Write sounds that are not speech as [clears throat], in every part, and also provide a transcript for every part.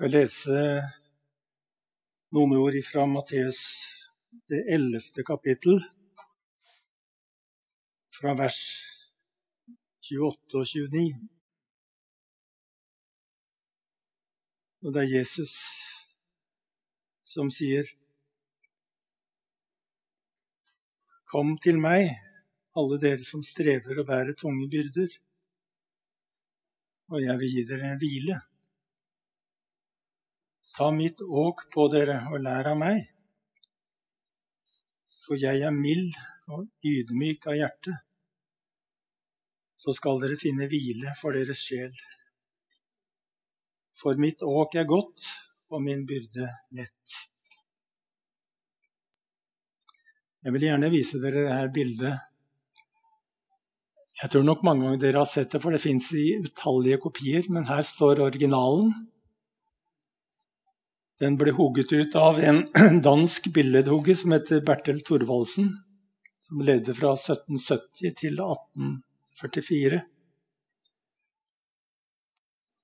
skal lese noen ord fra Matteus det ellevte kapittel, fra vers 28 og 29. Og det er Jesus som sier Kom til meg, alle dere som strever og bærer tunge byrder, og jeg vil gi dere hvile. Ta mitt åk på dere og lær av meg, for jeg er mild og ydmyk av hjerte. Så skal dere finne hvile for deres sjel. For mitt åk er godt og min byrde lett. Jeg vil gjerne vise dere dette bildet. Jeg tror nok mange ganger dere har sett det, for det fins i utallige kopier. Men her står originalen. Den ble hugget ut av en [clears throat] dansk billedhugger som heter Bertel Thorvaldsen, som levde fra 1770 til 1844.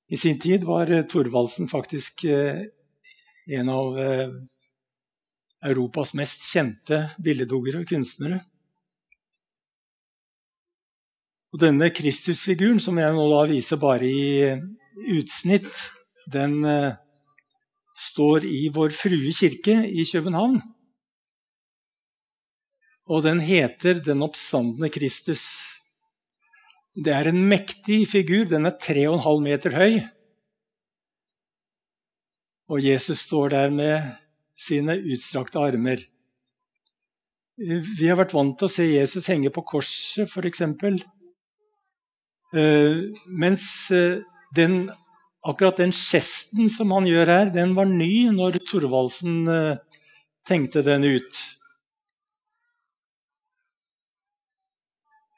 I sin tid var Thorvaldsen faktisk eh, en av eh, Europas mest kjente billedhuggere og kunstnere. Og denne Kristusfiguren, som jeg nå da viser bare i utsnitt, den eh, står i Vår Frue kirke i København. Og den heter Den oppstandende Kristus. Det er en mektig figur. Den er 3,5 meter høy. Og Jesus står der med sine utstrakte armer. Vi har vært vant til å se Jesus henge på korset, f.eks. Eh, mens eh, den akkurat den gesten som han gjør her, den var ny når Thorvaldsen eh, tenkte den ut.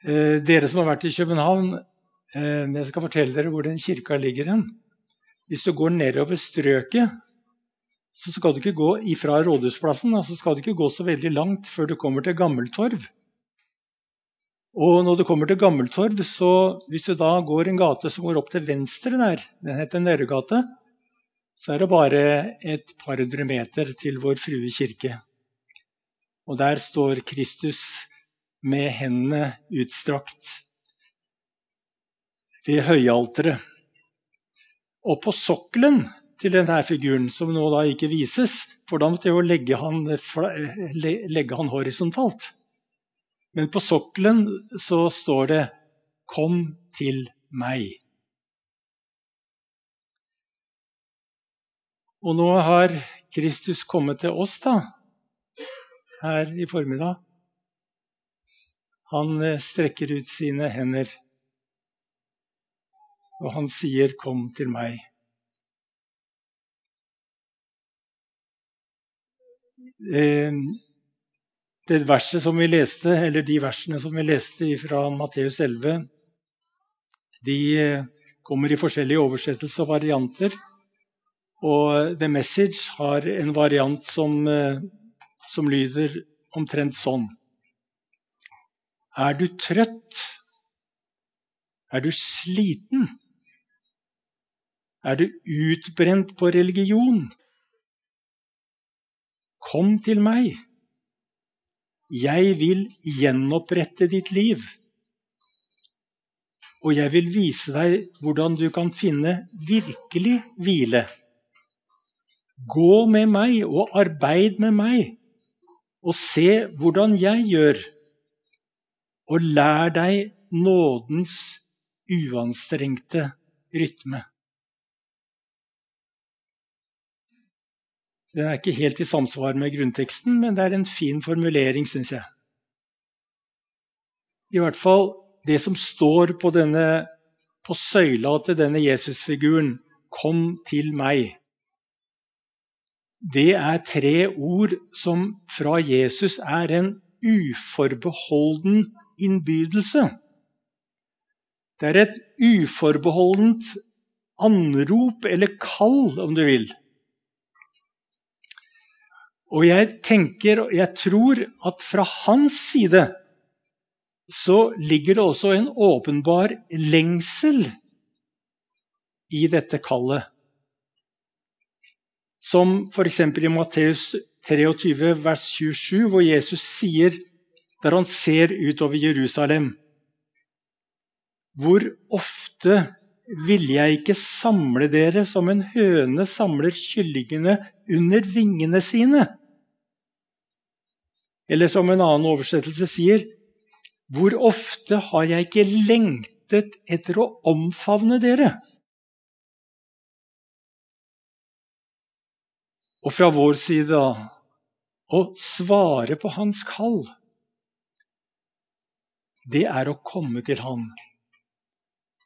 Eh, dere som har vært i København, eh, jeg skal fortelle dere hvor den kirka ligger hen. Hvis du går nedover strøket, så skal du ikke gå ifra Rådhusplassen så skal du ikke gå så veldig langt før du kommer til Gammeltorv. Og når du kommer til Gammeltorv, så hvis du da går en gate som går opp til venstre der, den heter Nørregate, så er det bare et par hundre meter til Vår Frue kirke. Og der står Kristus med hendene utstrakt ved høyalteret. Og på sokkelen til denne figuren, som nå da ikke vises, for da måtte jeg jo legge han, legge han horisontalt. Men på sokkelen så står det 'Kom til meg'. Og nå har Kristus kommet til oss da, her i formiddag. Han eh, strekker ut sine hender, og han sier 'Kom til meg'. Eh, det verset som vi leste, eller de versene som vi leste fra Matteus 11, de eh, kommer i forskjellige oversettelser og varianter. Og The Message har en variant som, eh, som lyder omtrent sånn. Er du trøtt? Er du sliten? Er du utbrent på religion? Kom til meg. Jeg vil gjenopprette ditt liv. Og jeg vil vise deg hvordan du kan finne virkelig hvile. Gå med meg og arbeid med meg, og se hvordan jeg gjør. Og lær deg nådens uanstrengte rytme. Den er ikke helt i samsvar med grunnteksten, men det er en fin formulering, syns jeg. I hvert fall det som står på, denne, på søyla til denne Jesusfiguren 'Kom til meg'. Det er tre ord som fra Jesus er en uforbeholden innbydelse. Det er et uforbeholdent anrop, eller kall, om du vil. Og jeg tenker, og jeg tror at fra hans side så ligger det også en åpenbar lengsel i dette kallet. som f.eks. i Matteus 23, vers 27, hvor Jesus sier, der han ser utover Jerusalem Hvor ofte ville jeg ikke samle dere som en høne samler kyllingene under vingene sine? Eller som en annen oversettelse sier, hvor ofte har jeg ikke lengtet etter å omfavne dere? Og fra vår side da å svare på hans kall, det er å komme til han.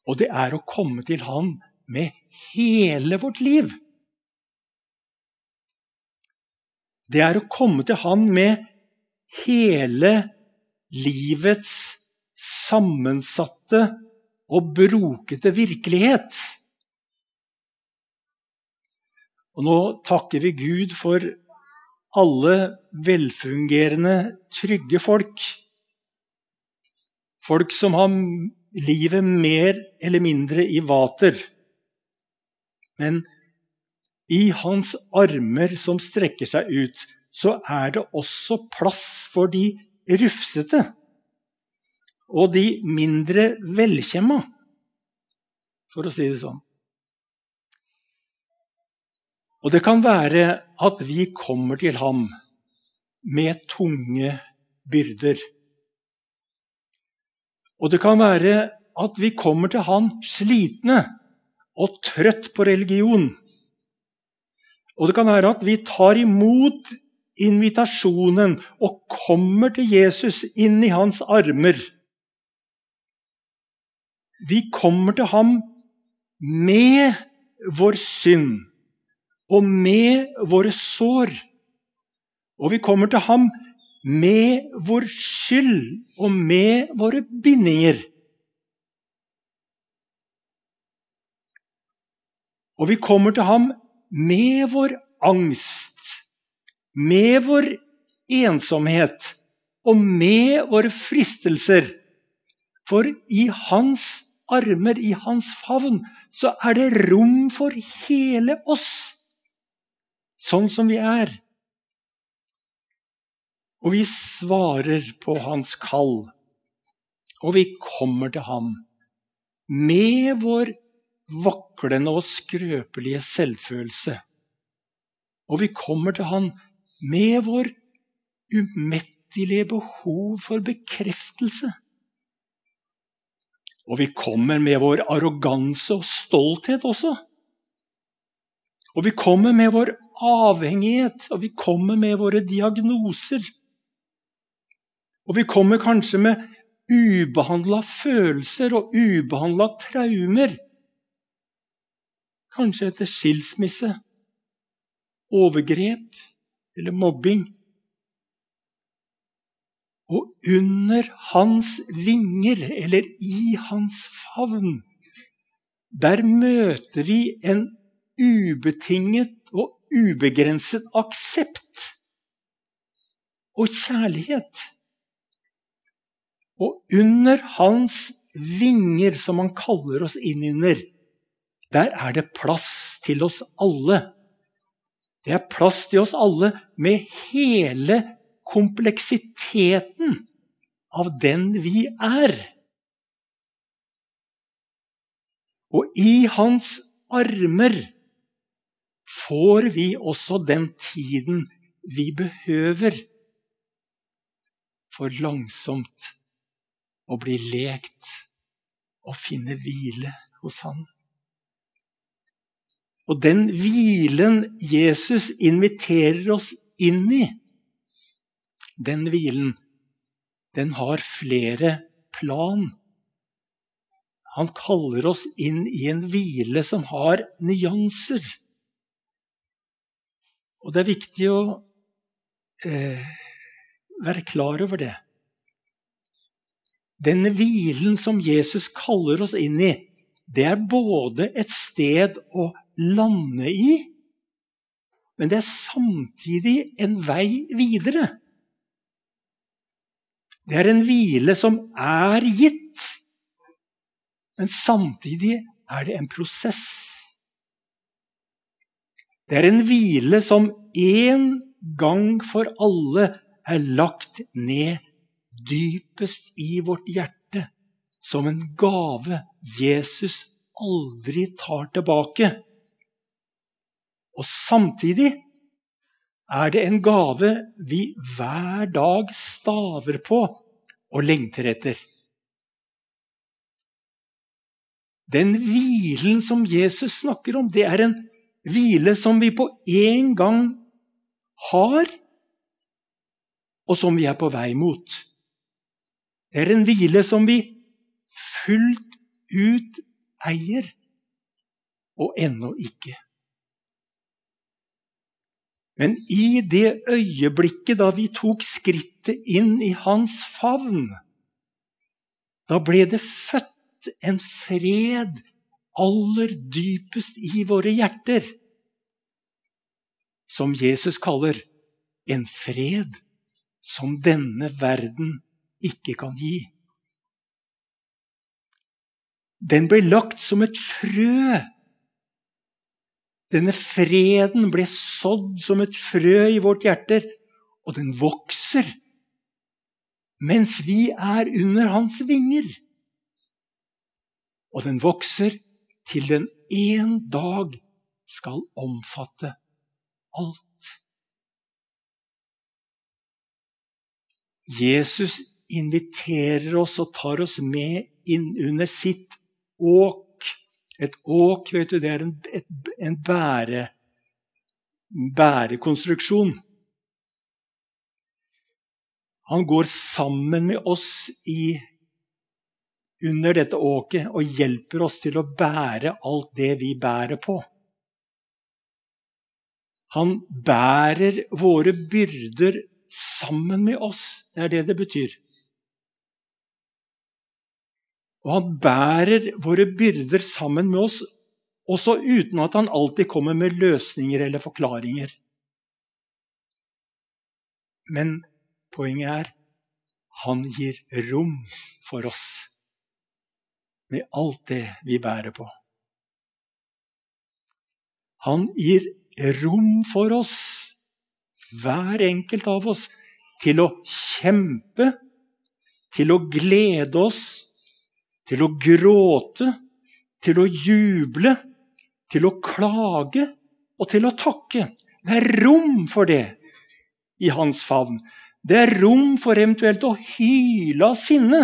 Og det er å komme til han med hele vårt liv. Det er å komme til han med hele livets sammensatte og brokete virkelighet. Og nå takker vi Gud for alle velfungerende, trygge folk. Folk som har livet mer eller mindre i vater. Men i hans armer som strekker seg ut, så er det også plass for de rufsete og de mindre velkjemma, for å si det sånn. Og det kan være at vi kommer til ham med tunge byrder. Og det kan være at vi kommer til han slitne og trøtt på religion. Og det kan være at vi tar imot invitasjonen og kommer til Jesus inn i hans armer. Vi kommer til ham med vår synd og med våre sår. Og vi kommer til ham med vår skyld og med våre bindinger. Og vi kommer til ham med vår angst, med vår ensomhet og med våre fristelser. For i hans armer, i hans favn, så er det rom for hele oss sånn som vi er. Og vi svarer på hans kall, og vi kommer til ham med vår vaklende og skrøpelige selvfølelse. Og vi kommer til han med vår umettelige behov for bekreftelse. Og vi kommer med vår arroganse og stolthet også. Og vi kommer med vår avhengighet, og vi kommer med våre diagnoser. Og vi kommer kanskje med ubehandla følelser og ubehandla traumer. Kanskje etter skilsmisse, overgrep eller mobbing. Og under hans vinger, eller i hans favn, der møter vi en ubetinget og ubegrenset aksept og kjærlighet. Og under hans vinger, som han kaller oss inn under, der er det plass til oss alle. Det er plass til oss alle med hele kompleksiteten av den vi er. Og i hans armer får vi også den tiden vi behøver for langsomt å bli lekt og finne hvile hos Han. Og den hvilen Jesus inviterer oss inn i, den hvilen, den har flere plan. Han kaller oss inn i en hvile som har nyanser. Og det er viktig å eh, være klar over det. Den hvilen som Jesus kaller oss inn i, det er både et sted å lande i, men det er samtidig en vei videre. Det er en hvile som er gitt, men samtidig er det en prosess. Det er en hvile som en gang for alle er lagt ned dypest i vårt hjerte, som en gave Jesus aldri tar tilbake. Og samtidig er det en gave vi hver dag staver på og lengter etter. Den hvilen som Jesus snakker om, det er en hvile som vi på en gang har, og som vi er på vei mot. Det er en hvile som vi fullt ut eier, og ennå ikke. Men i det øyeblikket da vi tok skrittet inn i hans favn, da ble det født en fred aller dypest i våre hjerter, som Jesus kaller en fred som denne verden ikke kan gi. Den ble lagt som et frø. Denne freden ble sådd som et frø i vårt hjerter, og den vokser mens vi er under hans vinger. Og den vokser til den en dag skal omfatte alt. Jesus inviterer oss og tar oss med inn under sitt åk. Et åk vet du, det er en, et, en bære, bærekonstruksjon. Han går sammen med oss i, under dette åket og hjelper oss til å bære alt det vi bærer på. Han bærer våre byrder sammen med oss. Det er det det betyr. Og han bærer våre byrder sammen med oss, også uten at han alltid kommer med løsninger eller forklaringer. Men poenget er han gir rom for oss med alt det vi bærer på. Han gir rom for oss, hver enkelt av oss, til å kjempe, til å glede oss til å gråte, til å juble, til å klage og til å takke. Det er rom for det i hans favn. Det er rom for eventuelt å hyle av sinne.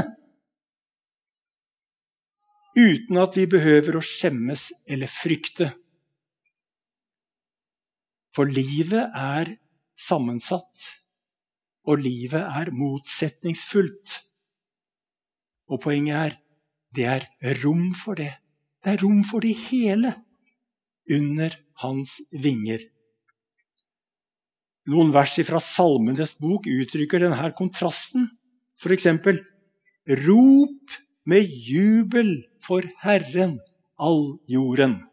Uten at vi behøver å skjemmes eller frykte. For livet er sammensatt, og livet er motsetningsfullt. Og poenget er det er rom for det. Det er rom for det hele under hans vinger. Noen vers fra Salmenes bok uttrykker denne kontrasten. For eksempel Rop med jubel for Herren, all jorden.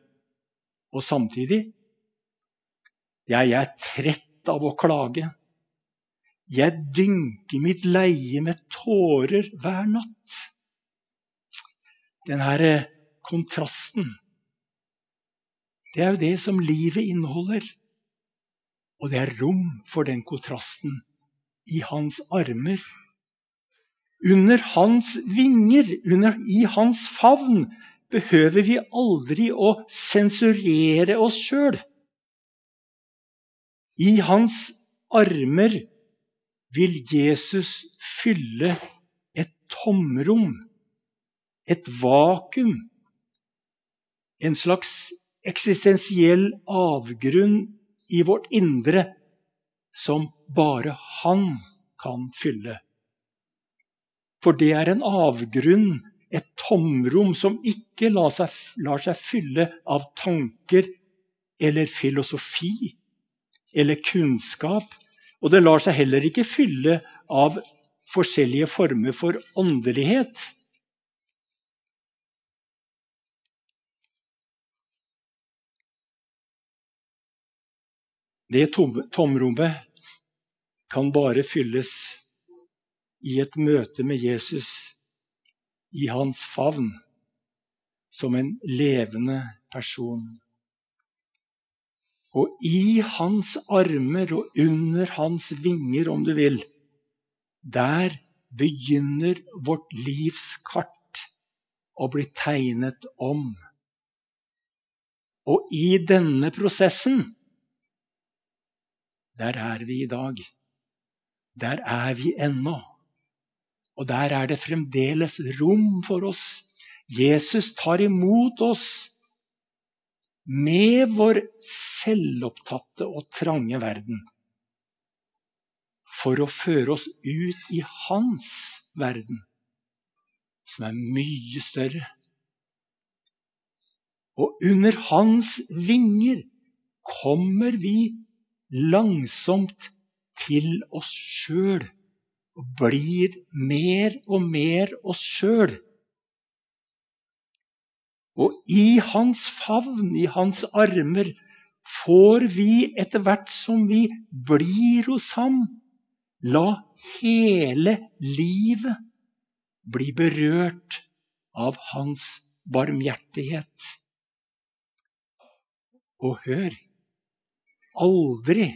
Og samtidig Jeg er trett av å klage. Jeg dynker mitt leie med tårer hver natt den her eh, kontrasten. Det er jo det som livet inneholder. Og det er rom for den kontrasten i hans armer. Under hans vinger, under, i hans favn, behøver vi aldri å sensurere oss sjøl. I hans armer vil Jesus fylle et tomrom et vakuum. En slags eksistensiell avgrunn i vårt indre som bare han kan fylle. For det er en avgrunn, et tomrom, som ikke lar seg, lar seg fylle av tanker eller filosofi eller kunnskap. Og det lar seg heller ikke fylle av forskjellige former for åndelighet. Det tomrommet kan bare fylles i et møte med Jesus, i hans favn, som en levende person. Og i hans armer og under hans vinger, om du vil, der begynner vårt livs kart å bli tegnet om. Og i denne prosessen, der er vi i dag. Der er vi ennå. Og der er det fremdeles rom for oss. Jesus tar imot oss med vår selvopptatte og trange verden. For å føre oss ut i hans verden, som er mye større. Og under hans vinger kommer vi langsomt til oss sjøl. Og blir mer og mer oss sjøl. Og i hans favn, i hans armer, får vi etter hvert som vi blir hos ham, la hele livet bli berørt av hans barmhjertighet. Og hør aldri,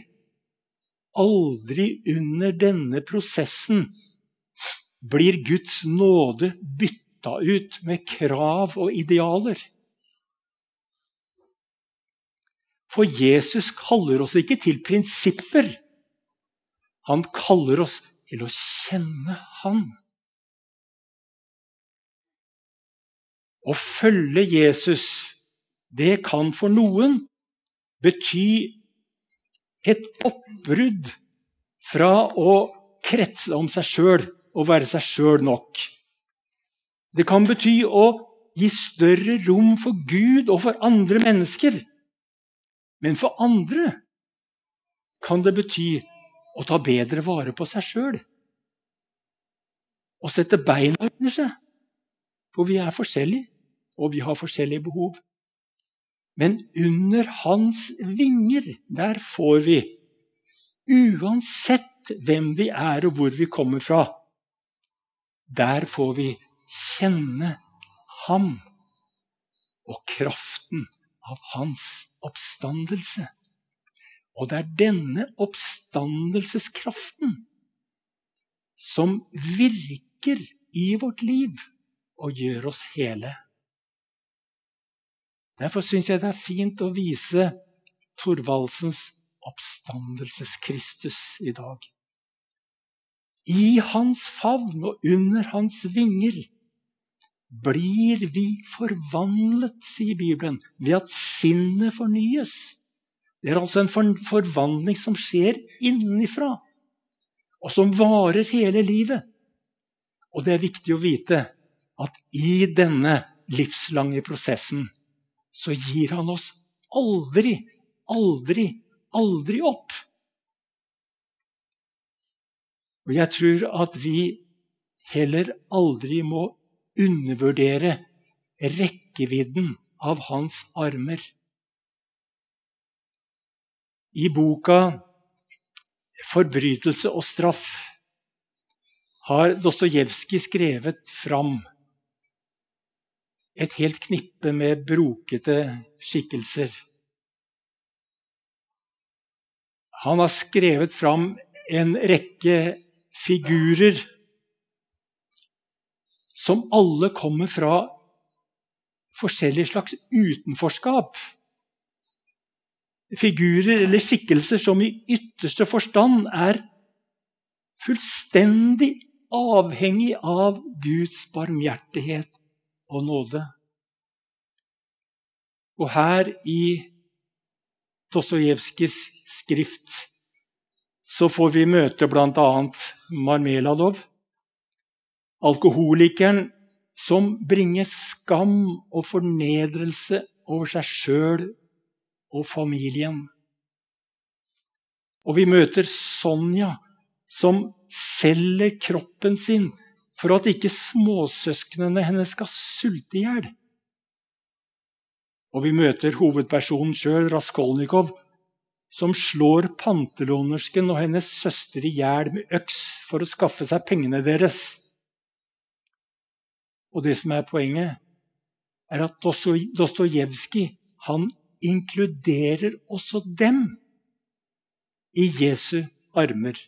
aldri under denne prosessen blir Guds nåde bytta ut med krav og idealer. For Jesus kaller oss ikke til prinsipper. Han kaller oss til å kjenne Han. Å følge Jesus, det kan for noen bety et oppbrudd fra å kretse om seg sjøl og være seg sjøl nok. Det kan bety å gi større rom for Gud og for andre mennesker. Men for andre kan det bety å ta bedre vare på seg sjøl. Å sette beina under seg. For vi er forskjellige, og vi har forskjellige behov. Men under hans vinger, der får vi, uansett hvem vi er og hvor vi kommer fra, der får vi kjenne ham og kraften av hans oppstandelse. Og det er denne oppstandelseskraften som virker i vårt liv og gjør oss hele. Derfor syns jeg det er fint å vise Thorvaldsens oppstandelseskristus i dag. I hans favn og under hans vinger blir vi forvandlet, sier Bibelen, ved at sinnet fornyes. Det er altså en forvandling som skjer innenfra, og som varer hele livet. Og det er viktig å vite at i denne livslange prosessen så gir han oss aldri, aldri, aldri opp. Og jeg tror at vi heller aldri må undervurdere rekkevidden av hans armer. I boka 'Forbrytelse og straff' har Dostojevskij skrevet fram et helt knippe med brokete skikkelser. Han har skrevet fram en rekke figurer som alle kommer fra forskjellige slags utenforskap. Figurer eller skikkelser som i ytterste forstand er fullstendig avhengig av Guds barmhjertighet og nåde. Og her i Dostojevskijs skrift så får vi møte bl.a. Marmeladov, Alkoholikeren som bringer skam og fornedrelse over seg sjøl og familien. Og vi møter Sonja, som selger kroppen sin for at ikke småsøsknene hennes skal sulte i hjel. Og vi møter hovedpersonen sjøl, Raskolnikov, som slår pantelånersken og hennes søster i hjel med øks for å skaffe seg pengene deres. Og det som er poenget, er at Dostojevskij inkluderer også dem i Jesu armer.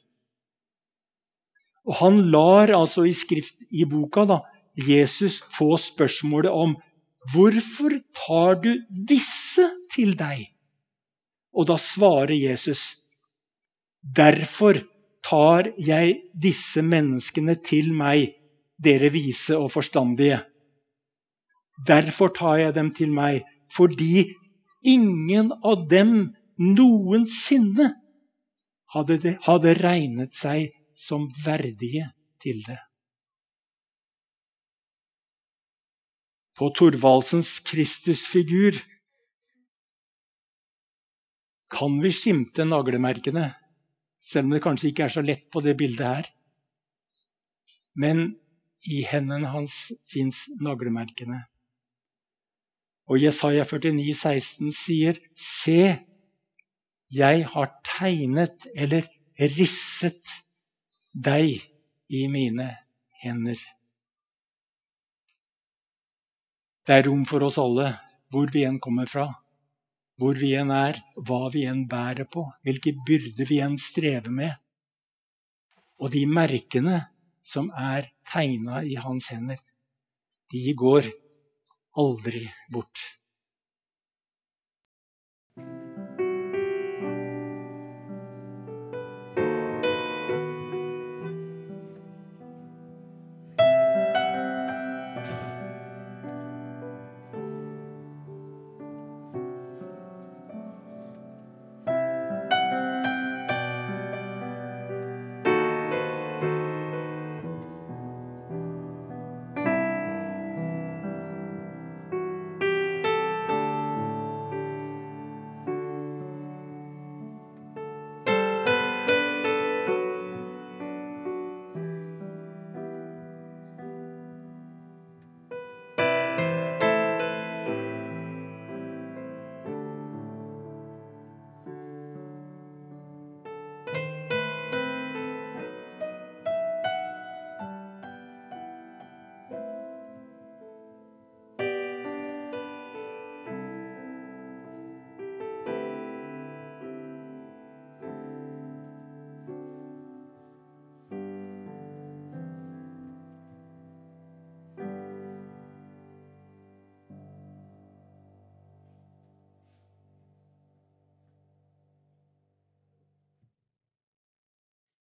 Og han lar altså i skrift i boka da, Jesus få spørsmålet om hvorfor tar du disse til deg? Og da svarer Jesus derfor tar jeg disse menneskene til meg, dere vise og forstandige. Derfor tar jeg dem til meg, fordi ingen av dem noensinne hadde, det, hadde regnet seg som verdige til det. På Thorvaldsens Kristusfigur kan vi skimte naglemerkene, selv om det kanskje ikke er så lett på det bildet her. Men i hendene hans fins naglemerkene. Og Jesaja 49, 16 sier, Se, jeg har tegnet eller risset deg i mine hender. Det er rom for oss alle, hvor vi enn kommer fra, hvor vi enn er, hva vi enn bærer på, hvilke byrder vi enn strever med. Og de merkene som er tegna i hans hender, de går aldri bort.